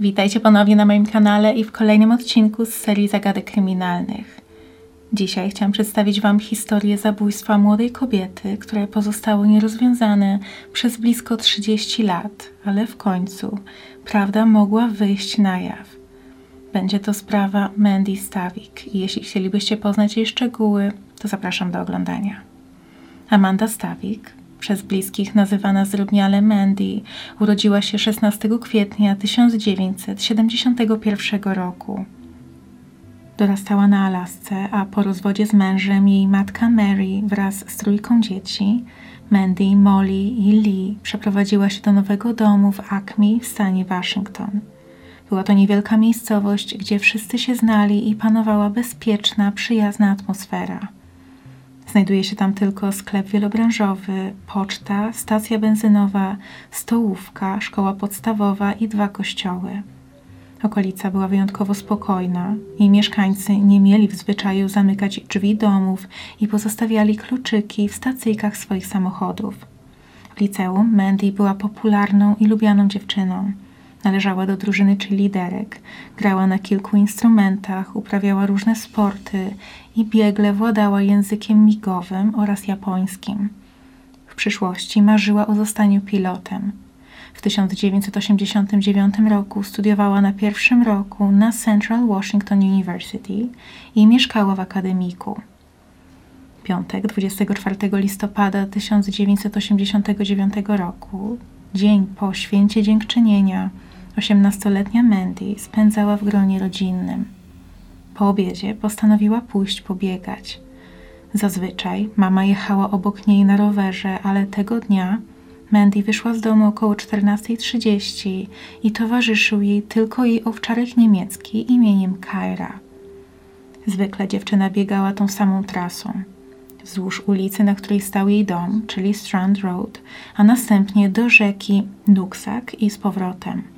Witajcie ponownie na moim kanale i w kolejnym odcinku z serii zagadek kryminalnych. Dzisiaj chciałam przedstawić Wam historię zabójstwa młodej kobiety, które pozostało nierozwiązane przez blisko 30 lat, ale w końcu prawda mogła wyjść na jaw. Będzie to sprawa Mandy Stawik i jeśli chcielibyście poznać jej szczegóły, to zapraszam do oglądania. Amanda Stawik, przez bliskich nazywana zdrobniale Mandy, urodziła się 16 kwietnia 1971 roku. Dorastała na Alasce, a po rozwodzie z mężem jej matka Mary wraz z trójką dzieci, Mandy, Molly i Lee, przeprowadziła się do nowego domu w Acme w stanie Waszyngton. Była to niewielka miejscowość, gdzie wszyscy się znali i panowała bezpieczna, przyjazna atmosfera. Znajduje się tam tylko sklep wielobranżowy, poczta, stacja benzynowa, stołówka, szkoła podstawowa i dwa kościoły. Okolica była wyjątkowo spokojna i mieszkańcy nie mieli w zwyczaju zamykać drzwi domów i pozostawiali kluczyki w stacyjkach swoich samochodów. W liceum Mandy była popularną i lubianą dziewczyną. Należała do drużyny czy liderek, grała na kilku instrumentach, uprawiała różne sporty i biegle władała językiem migowym oraz japońskim. W przyszłości marzyła o zostaniu pilotem. W 1989 roku studiowała na pierwszym roku na Central Washington University i mieszkała w akademiku. Piątek 24 listopada 1989 roku, dzień po święcie dziękczynienia, osiemnastoletnia Mandy spędzała w gronie rodzinnym. Po obiedzie postanowiła pójść pobiegać. Zazwyczaj mama jechała obok niej na rowerze, ale tego dnia Mandy wyszła z domu około 14.30 i towarzyszył jej tylko jej owczarek niemiecki imieniem Kaira. Zwykle dziewczyna biegała tą samą trasą. Wzdłuż ulicy, na której stał jej dom, czyli Strand Road, a następnie do rzeki Nooksack i z powrotem.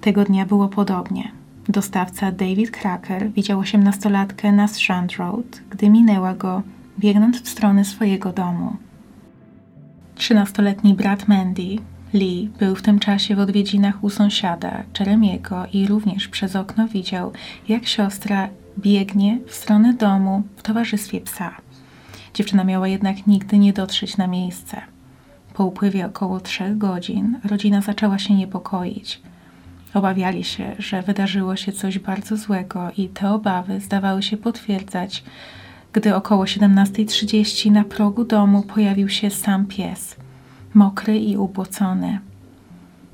Tego dnia było podobnie. Dostawca David Cracker widział osiemnastolatkę na Strand Road, gdy minęła go, biegnąc w stronę swojego domu. Trzynastoletni brat Mandy, Lee, był w tym czasie w odwiedzinach u sąsiada, Jeremiego i również przez okno widział, jak siostra biegnie w stronę domu w towarzystwie psa. Dziewczyna miała jednak nigdy nie dotrzeć na miejsce. Po upływie około trzech godzin rodzina zaczęła się niepokoić. Obawiali się, że wydarzyło się coś bardzo złego i te obawy zdawały się potwierdzać, gdy około 17.30 na progu domu pojawił się sam pies, mokry i ubłocony.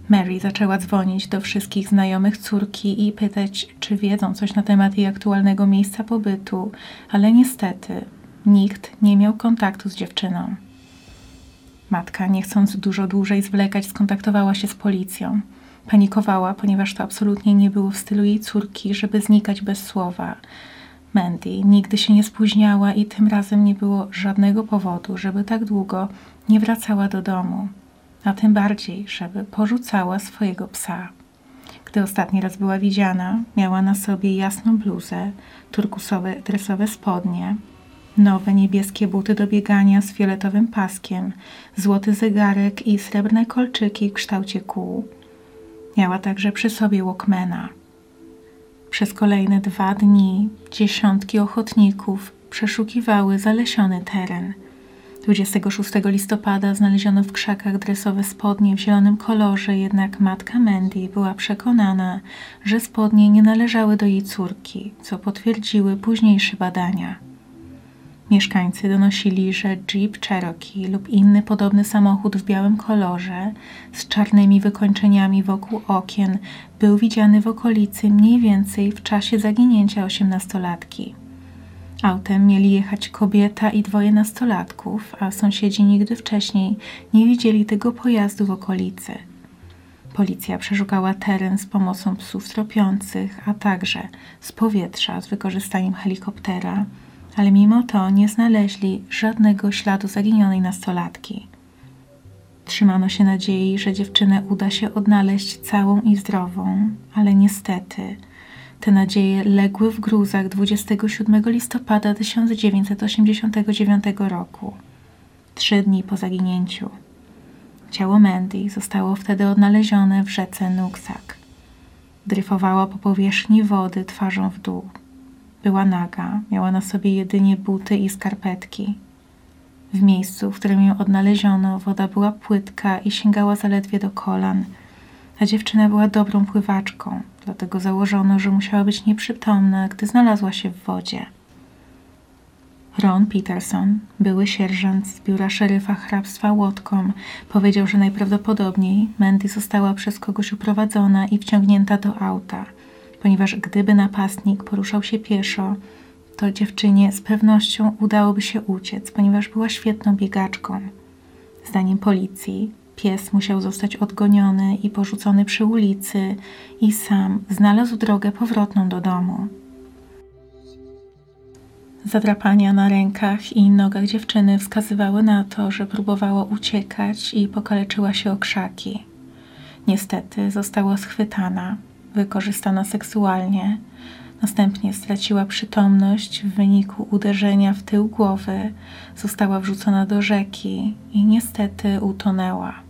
Mary zaczęła dzwonić do wszystkich znajomych córki i pytać, czy wiedzą coś na temat jej aktualnego miejsca pobytu, ale niestety nikt nie miał kontaktu z dziewczyną. Matka, nie chcąc dużo dłużej zwlekać, skontaktowała się z policją. Panikowała, ponieważ to absolutnie nie było w stylu jej córki, żeby znikać bez słowa. Mandy nigdy się nie spóźniała i tym razem nie było żadnego powodu, żeby tak długo nie wracała do domu, a tym bardziej, żeby porzucała swojego psa. Gdy ostatni raz była widziana, miała na sobie jasną bluzę, turkusowe dresowe spodnie, nowe niebieskie buty do biegania z fioletowym paskiem, złoty zegarek i srebrne kolczyki w kształcie kół. Miała także przy sobie Walkmana. Przez kolejne dwa dni dziesiątki ochotników przeszukiwały zalesiony teren. 26 listopada znaleziono w krzakach dresowe spodnie w zielonym kolorze, jednak matka Mandy była przekonana, że spodnie nie należały do jej córki, co potwierdziły późniejsze badania. Mieszkańcy donosili, że Jeep Cherokee lub inny podobny samochód w białym kolorze z czarnymi wykończeniami wokół okien był widziany w okolicy mniej więcej w czasie zaginięcia osiemnastolatki. Autem mieli jechać kobieta i dwoje nastolatków, a sąsiedzi nigdy wcześniej nie widzieli tego pojazdu w okolicy. Policja przeszukała teren z pomocą psów tropiących, a także z powietrza z wykorzystaniem helikoptera ale mimo to nie znaleźli żadnego śladu zaginionej nastolatki. Trzymano się nadziei, że dziewczynę uda się odnaleźć całą i zdrową, ale niestety te nadzieje legły w gruzach 27 listopada 1989 roku, trzy dni po zaginięciu. Ciało Mandy zostało wtedy odnalezione w rzece Nooksack. Dryfowała po powierzchni wody twarzą w dół. Była naga, miała na sobie jedynie buty i skarpetki. W miejscu, w którym ją odnaleziono, woda była płytka i sięgała zaledwie do kolan, a dziewczyna była dobrą pływaczką, dlatego założono, że musiała być nieprzytomna, gdy znalazła się w wodzie. Ron Peterson, były sierżant z biura szeryfa hrabstwa Łotkom, powiedział, że najprawdopodobniej Mandy została przez kogoś uprowadzona i wciągnięta do auta, ponieważ gdyby napastnik poruszał się pieszo, to dziewczynie z pewnością udałoby się uciec, ponieważ była świetną biegaczką. Zdaniem policji, pies musiał zostać odgoniony i porzucony przy ulicy i sam znalazł drogę powrotną do domu. Zadrapania na rękach i nogach dziewczyny wskazywały na to, że próbowała uciekać i pokaleczyła się o krzaki. Niestety została schwytana, wykorzystana seksualnie, następnie straciła przytomność w wyniku uderzenia w tył głowy, została wrzucona do rzeki i niestety utonęła.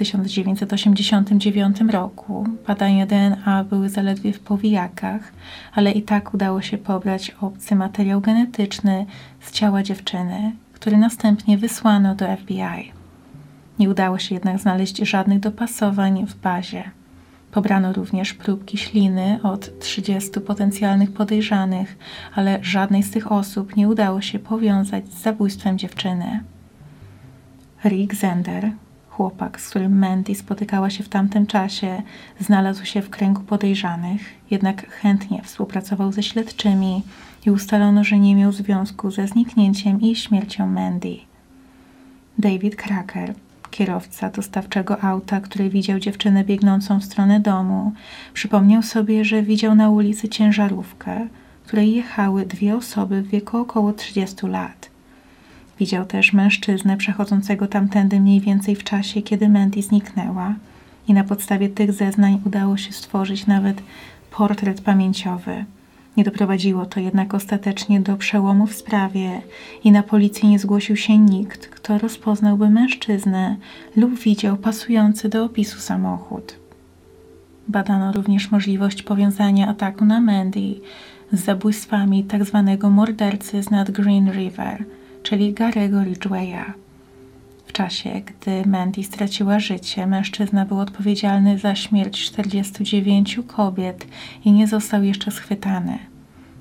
1989 roku. Badania DNA były zaledwie w powijakach, ale i tak udało się pobrać obcy materiał genetyczny z ciała dziewczyny, który następnie wysłano do FBI. Nie udało się jednak znaleźć żadnych dopasowań w bazie. Pobrano również próbki śliny od 30 potencjalnych podejrzanych, ale żadnej z tych osób nie udało się powiązać z zabójstwem dziewczyny. Rick Zender, chłopak, z którym Mandy spotykała się w tamtym czasie, znalazł się w kręgu podejrzanych, jednak chętnie współpracował ze śledczymi i ustalono, że nie miał związku ze zniknięciem i śmiercią Mandy. David Cracker, kierowca dostawczego auta, który widział dziewczynę biegnącą w stronę domu, przypomniał sobie, że widział na ulicy ciężarówkę, której jechały dwie osoby w wieku około 30 lat. Widział też mężczyznę przechodzącego tamtędy mniej więcej w czasie, kiedy Mandy zniknęła i na podstawie tych zeznań udało się stworzyć nawet portret pamięciowy. Nie doprowadziło to jednak ostatecznie do przełomu w sprawie i na policję nie zgłosił się nikt, kto rozpoznałby mężczyznę lub widział pasujący do opisu samochód. Badano również możliwość powiązania ataku na Mandy z zabójstwami tzw. Tak mordercy z nad Green River – czyli Garego Ridgwaya. W czasie, gdy Mandy straciła życie, mężczyzna był odpowiedzialny za śmierć 49 kobiet i nie został jeszcze schwytany.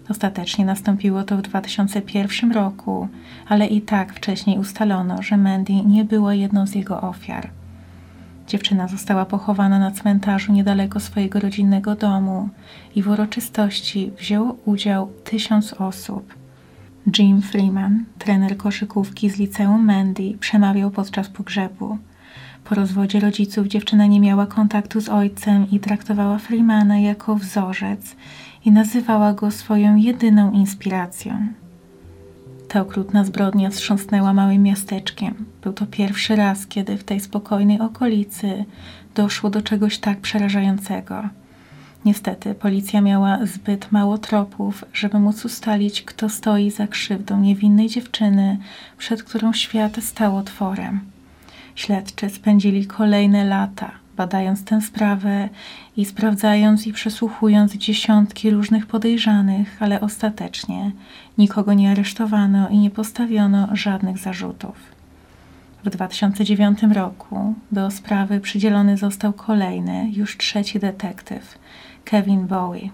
Ostatecznie nastąpiło to w 2001 roku, ale i tak wcześniej ustalono, że Mandy nie była jedną z jego ofiar. Dziewczyna została pochowana na cmentarzu niedaleko swojego rodzinnego domu i w uroczystości wzięło udział tysiąc osób. Jim Freeman, trener koszykówki z liceum Mandy, przemawiał podczas pogrzebu. Po rozwodzie rodziców dziewczyna nie miała kontaktu z ojcem i traktowała Freemana jako wzorzec i nazywała go swoją jedyną inspiracją. Ta okrutna zbrodnia wstrząsnęła małym miasteczkiem. Był to pierwszy raz, kiedy w tej spokojnej okolicy doszło do czegoś tak przerażającego. Niestety, policja miała zbyt mało tropów, żeby móc ustalić, kto stoi za krzywdą niewinnej dziewczyny, przed którą świat stał otworem. Śledczy spędzili kolejne lata, badając tę sprawę i sprawdzając i przesłuchując dziesiątki różnych podejrzanych, ale ostatecznie nikogo nie aresztowano i nie postawiono żadnych zarzutów. W 2009 roku do sprawy przydzielony został kolejny, już trzeci detektyw, Kevin Bowie.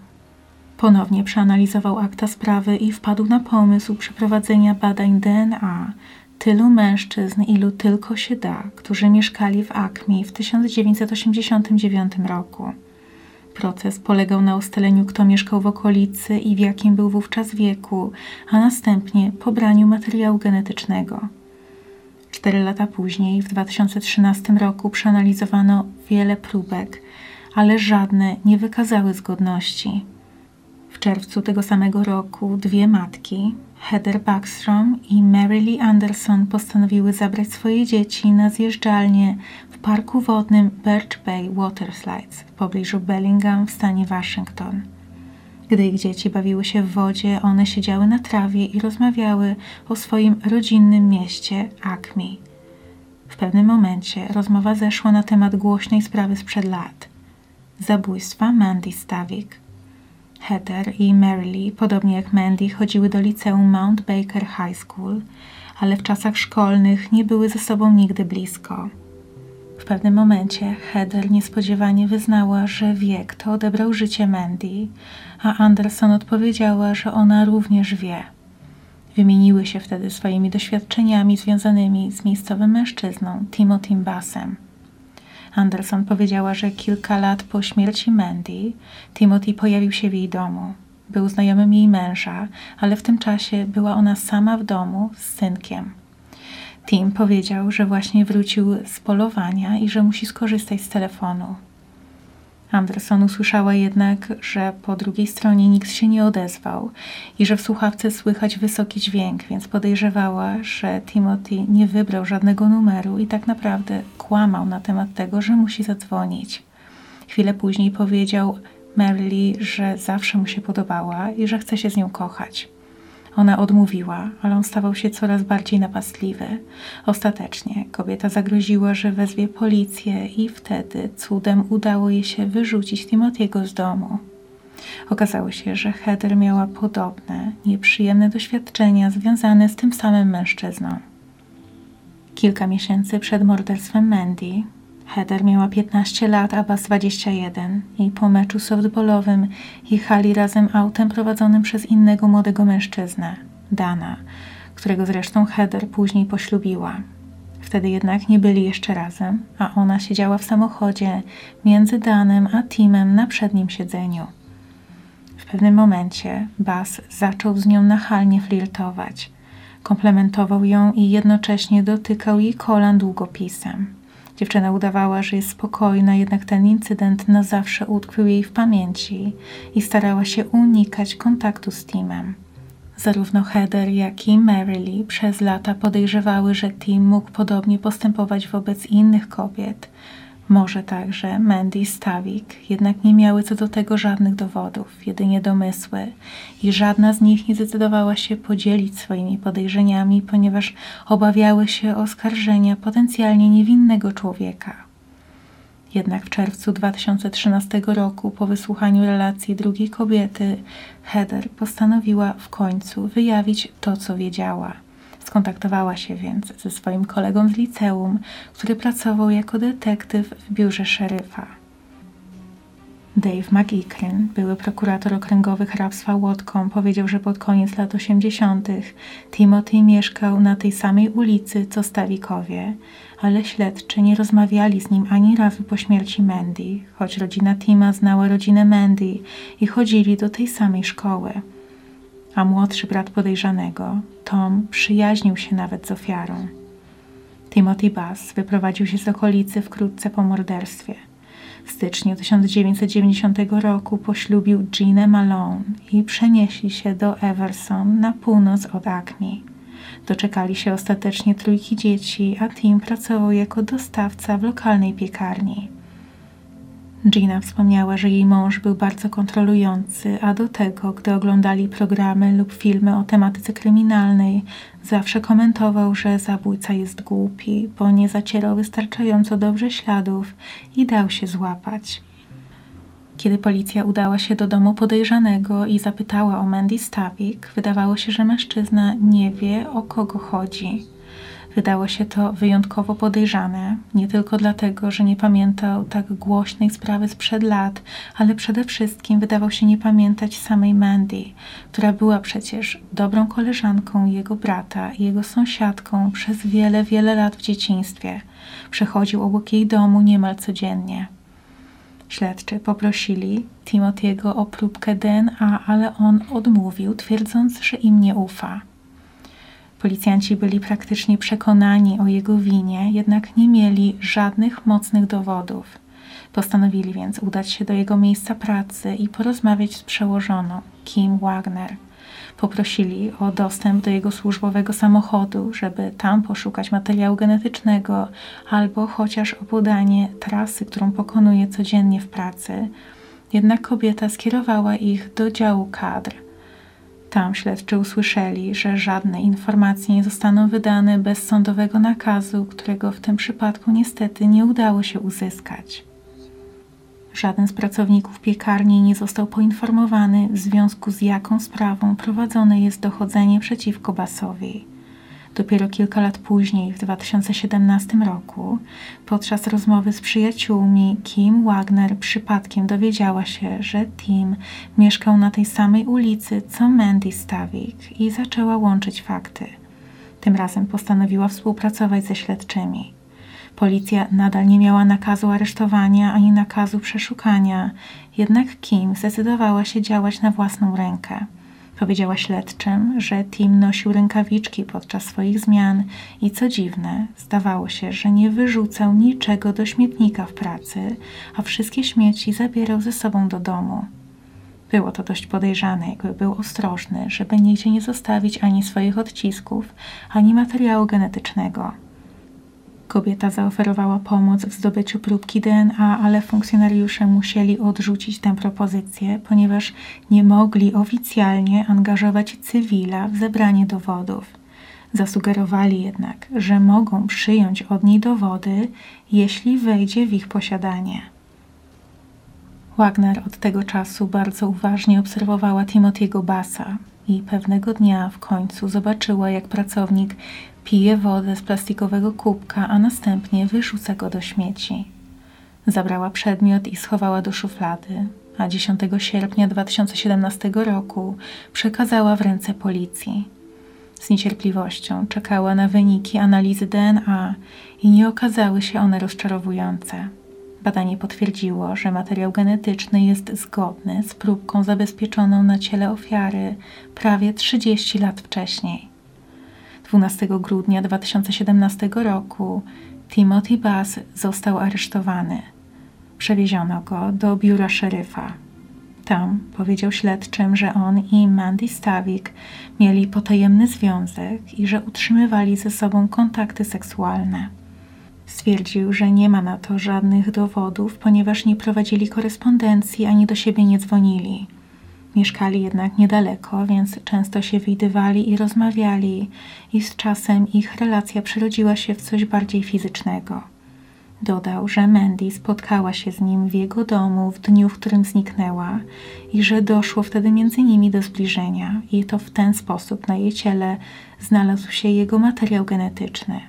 Ponownie przeanalizował akta sprawy i wpadł na pomysł przeprowadzenia badań DNA tylu mężczyzn, ilu tylko się da, którzy mieszkali w Acme w 1989 roku. Proces polegał na ustaleniu, kto mieszkał w okolicy i w jakim był wówczas wieku, a następnie pobraniu materiału genetycznego. Cztery lata później, w 2013 roku, przeanalizowano wiele próbek, ale żadne nie wykazały zgodności. W czerwcu tego samego roku dwie matki, Heather Backstrom i Mary Lee Anderson, postanowiły zabrać swoje dzieci na zjeżdżalnię w parku wodnym Birch Bay Waterslides w pobliżu Bellingham w stanie Waszyngton. Gdy ich dzieci bawiły się w wodzie, one siedziały na trawie i rozmawiały o swoim rodzinnym mieście Acme. W pewnym momencie rozmowa zeszła na temat głośnej sprawy sprzed lat – zabójstwa Mandy Stavik. Heather i Mary podobnie jak Mandy, chodziły do liceum Mount Baker High School, ale w czasach szkolnych nie były ze sobą nigdy blisko. W pewnym momencie Heather niespodziewanie wyznała, że wie, kto odebrał życie Mandy, a Anderson odpowiedziała, że ona również wie. Wymieniły się wtedy swoimi doświadczeniami związanymi z miejscowym mężczyzną Timothy Bassem. Anderson powiedziała, że kilka lat po śmierci Mandy Timothy pojawił się w jej domu. Był znajomym jej męża, ale w tym czasie była ona sama w domu z synkiem. Tim powiedział, że właśnie wrócił z polowania i że musi skorzystać z telefonu. Anderson usłyszała jednak, że po drugiej stronie nikt się nie odezwał i że w słuchawce słychać wysoki dźwięk, więc podejrzewała, że Timothy nie wybrał żadnego numeru i tak naprawdę kłamał na temat tego, że musi zadzwonić. Chwilę później powiedział Merli, że zawsze mu się podobała i że chce się z nią kochać. Ona odmówiła, ale on stawał się coraz bardziej napastliwy. Ostatecznie kobieta zagroziła, że wezwie policję i wtedy cudem udało jej się wyrzucić Timothy'ego z domu. Okazało się, że Heather miała podobne, nieprzyjemne doświadczenia związane z tym samym mężczyzną. Kilka miesięcy przed morderstwem Mandy Heather miała 15 lat, a Bas 21 i po meczu softballowym jechali razem autem prowadzonym przez innego młodego mężczyznę, Dana, którego zresztą Heather później poślubiła. Wtedy jednak nie byli jeszcze razem, a ona siedziała w samochodzie między Danem a Timem na przednim siedzeniu. W pewnym momencie Bas zaczął z nią nachalnie flirtować. Komplementował ją i jednocześnie dotykał jej kolan długopisem. Dziewczyna udawała, że jest spokojna, jednak ten incydent na zawsze utkwił jej w pamięci i starała się unikać kontaktu z Timem. Zarówno Heather, jak i Mary przez lata podejrzewały, że Tim mógł podobnie postępować wobec innych kobiet, może także Mandy Stawik, jednak nie miały co do tego żadnych dowodów, jedynie domysły i żadna z nich nie zdecydowała się podzielić swoimi podejrzeniami, ponieważ obawiały się oskarżenia potencjalnie niewinnego człowieka. Jednak w czerwcu 2013 roku, po wysłuchaniu relacji drugiej kobiety, Heather postanowiła w końcu wyjawić to, co wiedziała – Skontaktowała się więc ze swoim kolegą z liceum, który pracował jako detektyw w biurze szeryfa. Dave McEachran, były prokurator okręgowy hrabstwa Łotką, powiedział, że pod koniec lat 80. Timothy mieszkał na tej samej ulicy co Stawikowie, ale śledczy nie rozmawiali z nim ani razu po śmierci Mandy, choć rodzina Tima znała rodzinę Mandy i chodzili do tej samej szkoły a młodszy brat podejrzanego, Tom, przyjaźnił się nawet z ofiarą. Timothy Bass wyprowadził się z okolicy wkrótce po morderstwie. W styczniu 1990 roku poślubił Jeanę Malone i przenieśli się do Everson na północ od Acme. Doczekali się ostatecznie trójki dzieci, a Tim pracował jako dostawca w lokalnej piekarni. Gina wspomniała, że jej mąż był bardzo kontrolujący, a do tego, gdy oglądali programy lub filmy o tematyce kryminalnej, zawsze komentował, że zabójca jest głupi, bo nie zacierał wystarczająco dobrze śladów i dał się złapać. Kiedy policja udała się do domu podejrzanego i zapytała o Mandy Stavik, wydawało się, że mężczyzna nie wie, o kogo chodzi. Wydało się to wyjątkowo podejrzane, nie tylko dlatego, że nie pamiętał tak głośnej sprawy sprzed lat, ale przede wszystkim wydawał się nie pamiętać samej Mandy, która była przecież dobrą koleżanką jego brata i jego sąsiadką przez wiele, wiele lat w dzieciństwie. Przechodził obok jej domu niemal codziennie. Śledczy poprosili Timothy'ego o próbkę DNA, ale on odmówił, twierdząc, że im nie ufa. Policjanci byli praktycznie przekonani o jego winie, jednak nie mieli żadnych mocnych dowodów. Postanowili więc udać się do jego miejsca pracy i porozmawiać z przełożoną, Kim Wagner. Poprosili o dostęp do jego służbowego samochodu, żeby tam poszukać materiału genetycznego albo chociaż o podanie trasy, którą pokonuje codziennie w pracy. Jednak kobieta skierowała ich do działu kadr tam śledczy usłyszeli, że żadne informacje nie zostaną wydane bez sądowego nakazu, którego w tym przypadku niestety nie udało się uzyskać. Żaden z pracowników piekarni nie został poinformowany, w związku z jaką sprawą prowadzone jest dochodzenie przeciwko Basowi. Dopiero kilka lat później, w 2017 roku, podczas rozmowy z przyjaciółmi, Kim Wagner przypadkiem dowiedziała się, że Tim mieszkał na tej samej ulicy co Mandy Stawik i zaczęła łączyć fakty. Tym razem postanowiła współpracować ze śledczymi. Policja nadal nie miała nakazu aresztowania ani nakazu przeszukania, jednak Kim zdecydowała się działać na własną rękę. Powiedziała śledczym, że Tim nosił rękawiczki podczas swoich zmian i co dziwne, zdawało się, że nie wyrzucał niczego do śmietnika w pracy, a wszystkie śmieci zabierał ze sobą do domu. Było to dość podejrzane, jakby był ostrożny, żeby nigdzie nie zostawić ani swoich odcisków, ani materiału genetycznego. Kobieta zaoferowała pomoc w zdobyciu próbki DNA, ale funkcjonariusze musieli odrzucić tę propozycję, ponieważ nie mogli oficjalnie angażować cywila w zebranie dowodów. Zasugerowali jednak, że mogą przyjąć od niej dowody, jeśli wejdzie w ich posiadanie. Wagner od tego czasu bardzo uważnie obserwowała Timothy'ego Bassa i pewnego dnia w końcu zobaczyła, jak pracownik pije wodę z plastikowego kubka, a następnie wyrzuca go do śmieci. Zabrała przedmiot i schowała do szuflady, a 10 sierpnia 2017 roku przekazała w ręce policji. Z niecierpliwością czekała na wyniki analizy DNA i nie okazały się one rozczarowujące. Badanie potwierdziło, że materiał genetyczny jest zgodny z próbką zabezpieczoną na ciele ofiary prawie 30 lat wcześniej. 12 grudnia 2017 roku Timothy Bass został aresztowany. Przewieziono go do biura szeryfa. Tam powiedział śledczym, że on i Mandy Stawik mieli potajemny związek i że utrzymywali ze sobą kontakty seksualne. Stwierdził, że nie ma na to żadnych dowodów, ponieważ nie prowadzili korespondencji ani do siebie nie dzwonili. Mieszkali jednak niedaleko, więc często się widywali i rozmawiali, i z czasem ich relacja przerodziła się w coś bardziej fizycznego. Dodał, że Mandy spotkała się z nim w jego domu w dniu, w którym zniknęła i że doszło wtedy między nimi do zbliżenia, i to w ten sposób na jej ciele znalazł się jego materiał genetyczny.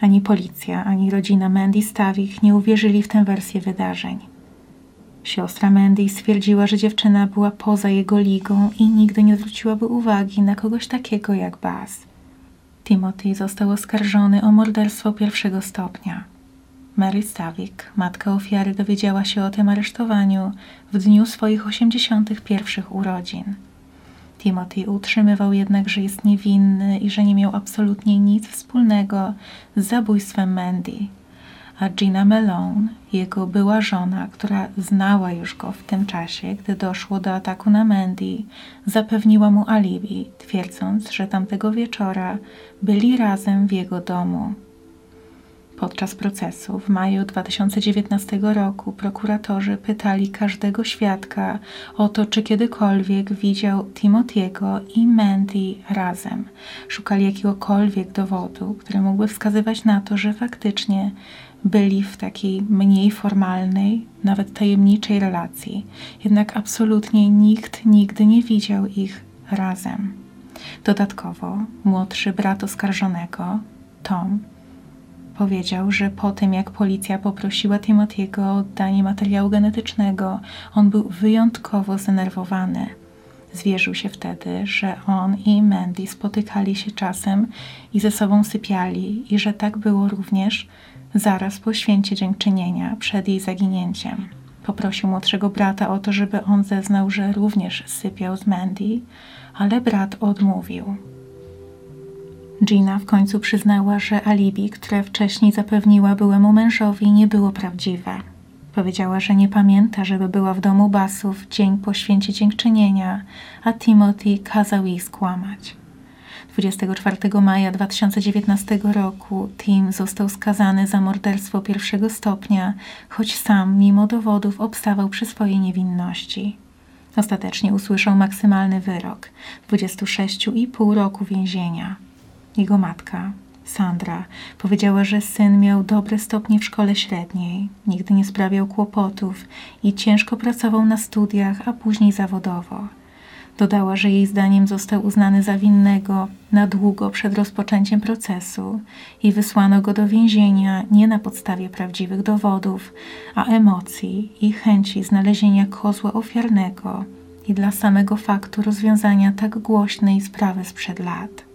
Ani policja, ani rodzina Mandy Stawich nie uwierzyli w tę wersję wydarzeń. Siostra Mandy stwierdziła, że dziewczyna była poza jego ligą i nigdy nie zwróciłaby uwagi na kogoś takiego jak Baz. Timothy został oskarżony o morderstwo pierwszego stopnia. Mary Stavik, matka ofiary, dowiedziała się o tym aresztowaniu w dniu swoich 81 urodzin. Timothy utrzymywał jednak, że jest niewinny i że nie miał absolutnie nic wspólnego z zabójstwem Mandy a Gina Malone, jego była żona, która znała już go w tym czasie, gdy doszło do ataku na Mandy, zapewniła mu alibi, twierdząc, że tamtego wieczora byli razem w jego domu. Podczas procesu w maju 2019 roku prokuratorzy pytali każdego świadka o to, czy kiedykolwiek widział Timothy'ego i Mandy razem. Szukali jakiegokolwiek dowodu, który mógłby wskazywać na to, że faktycznie byli w takiej mniej formalnej, nawet tajemniczej relacji. Jednak absolutnie nikt nigdy nie widział ich razem. Dodatkowo młodszy brat oskarżonego, Tom, powiedział, że po tym jak policja poprosiła Timothy'ego o oddanie materiału genetycznego, on był wyjątkowo zdenerwowany. Zwierzył się wtedy, że on i Mandy spotykali się czasem i ze sobą sypiali, i że tak było również zaraz po święcie dziękczynienia, przed jej zaginięciem. Poprosił młodszego brata o to, żeby on zeznał, że również sypiał z Mandy, ale brat odmówił. Gina w końcu przyznała, że alibi, które wcześniej zapewniła byłemu mężowi, nie było prawdziwe. Powiedziała, że nie pamięta, żeby była w domu Basów dzień po święcie dziękczynienia, a Timothy kazał jej skłamać. 24 maja 2019 roku Tim został skazany za morderstwo pierwszego stopnia, choć sam, mimo dowodów, obstawał przy swojej niewinności. Ostatecznie usłyszał maksymalny wyrok 26,5 roku więzienia. Jego matka, Sandra powiedziała, że syn miał dobre stopnie w szkole średniej, nigdy nie sprawiał kłopotów i ciężko pracował na studiach, a później zawodowo. Dodała, że jej zdaniem został uznany za winnego na długo przed rozpoczęciem procesu i wysłano go do więzienia nie na podstawie prawdziwych dowodów, a emocji i chęci znalezienia kozła ofiarnego i dla samego faktu rozwiązania tak głośnej sprawy sprzed lat.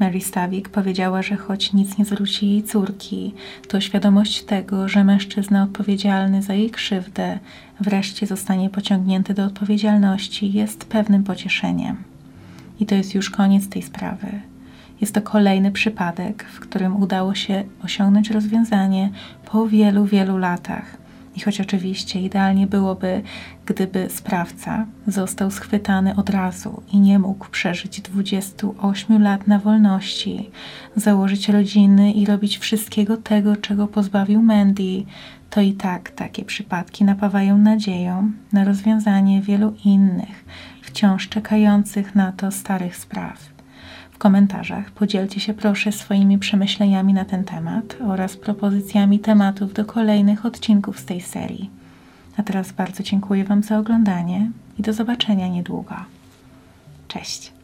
Mary Stawik powiedziała, że choć nic nie zwróci jej córki, to świadomość tego, że mężczyzna odpowiedzialny za jej krzywdę wreszcie zostanie pociągnięty do odpowiedzialności, jest pewnym pocieszeniem. I to jest już koniec tej sprawy. Jest to kolejny przypadek, w którym udało się osiągnąć rozwiązanie po wielu, wielu latach. I choć oczywiście idealnie byłoby, gdyby sprawca został schwytany od razu i nie mógł przeżyć 28 lat na wolności, założyć rodziny i robić wszystkiego tego, czego pozbawił Mandy, to i tak takie przypadki napawają nadzieją na rozwiązanie wielu innych, wciąż czekających na to starych spraw. W komentarzach podzielcie się proszę swoimi przemyśleniami na ten temat oraz propozycjami tematów do kolejnych odcinków z tej serii. A teraz bardzo dziękuję Wam za oglądanie i do zobaczenia niedługo. Cześć!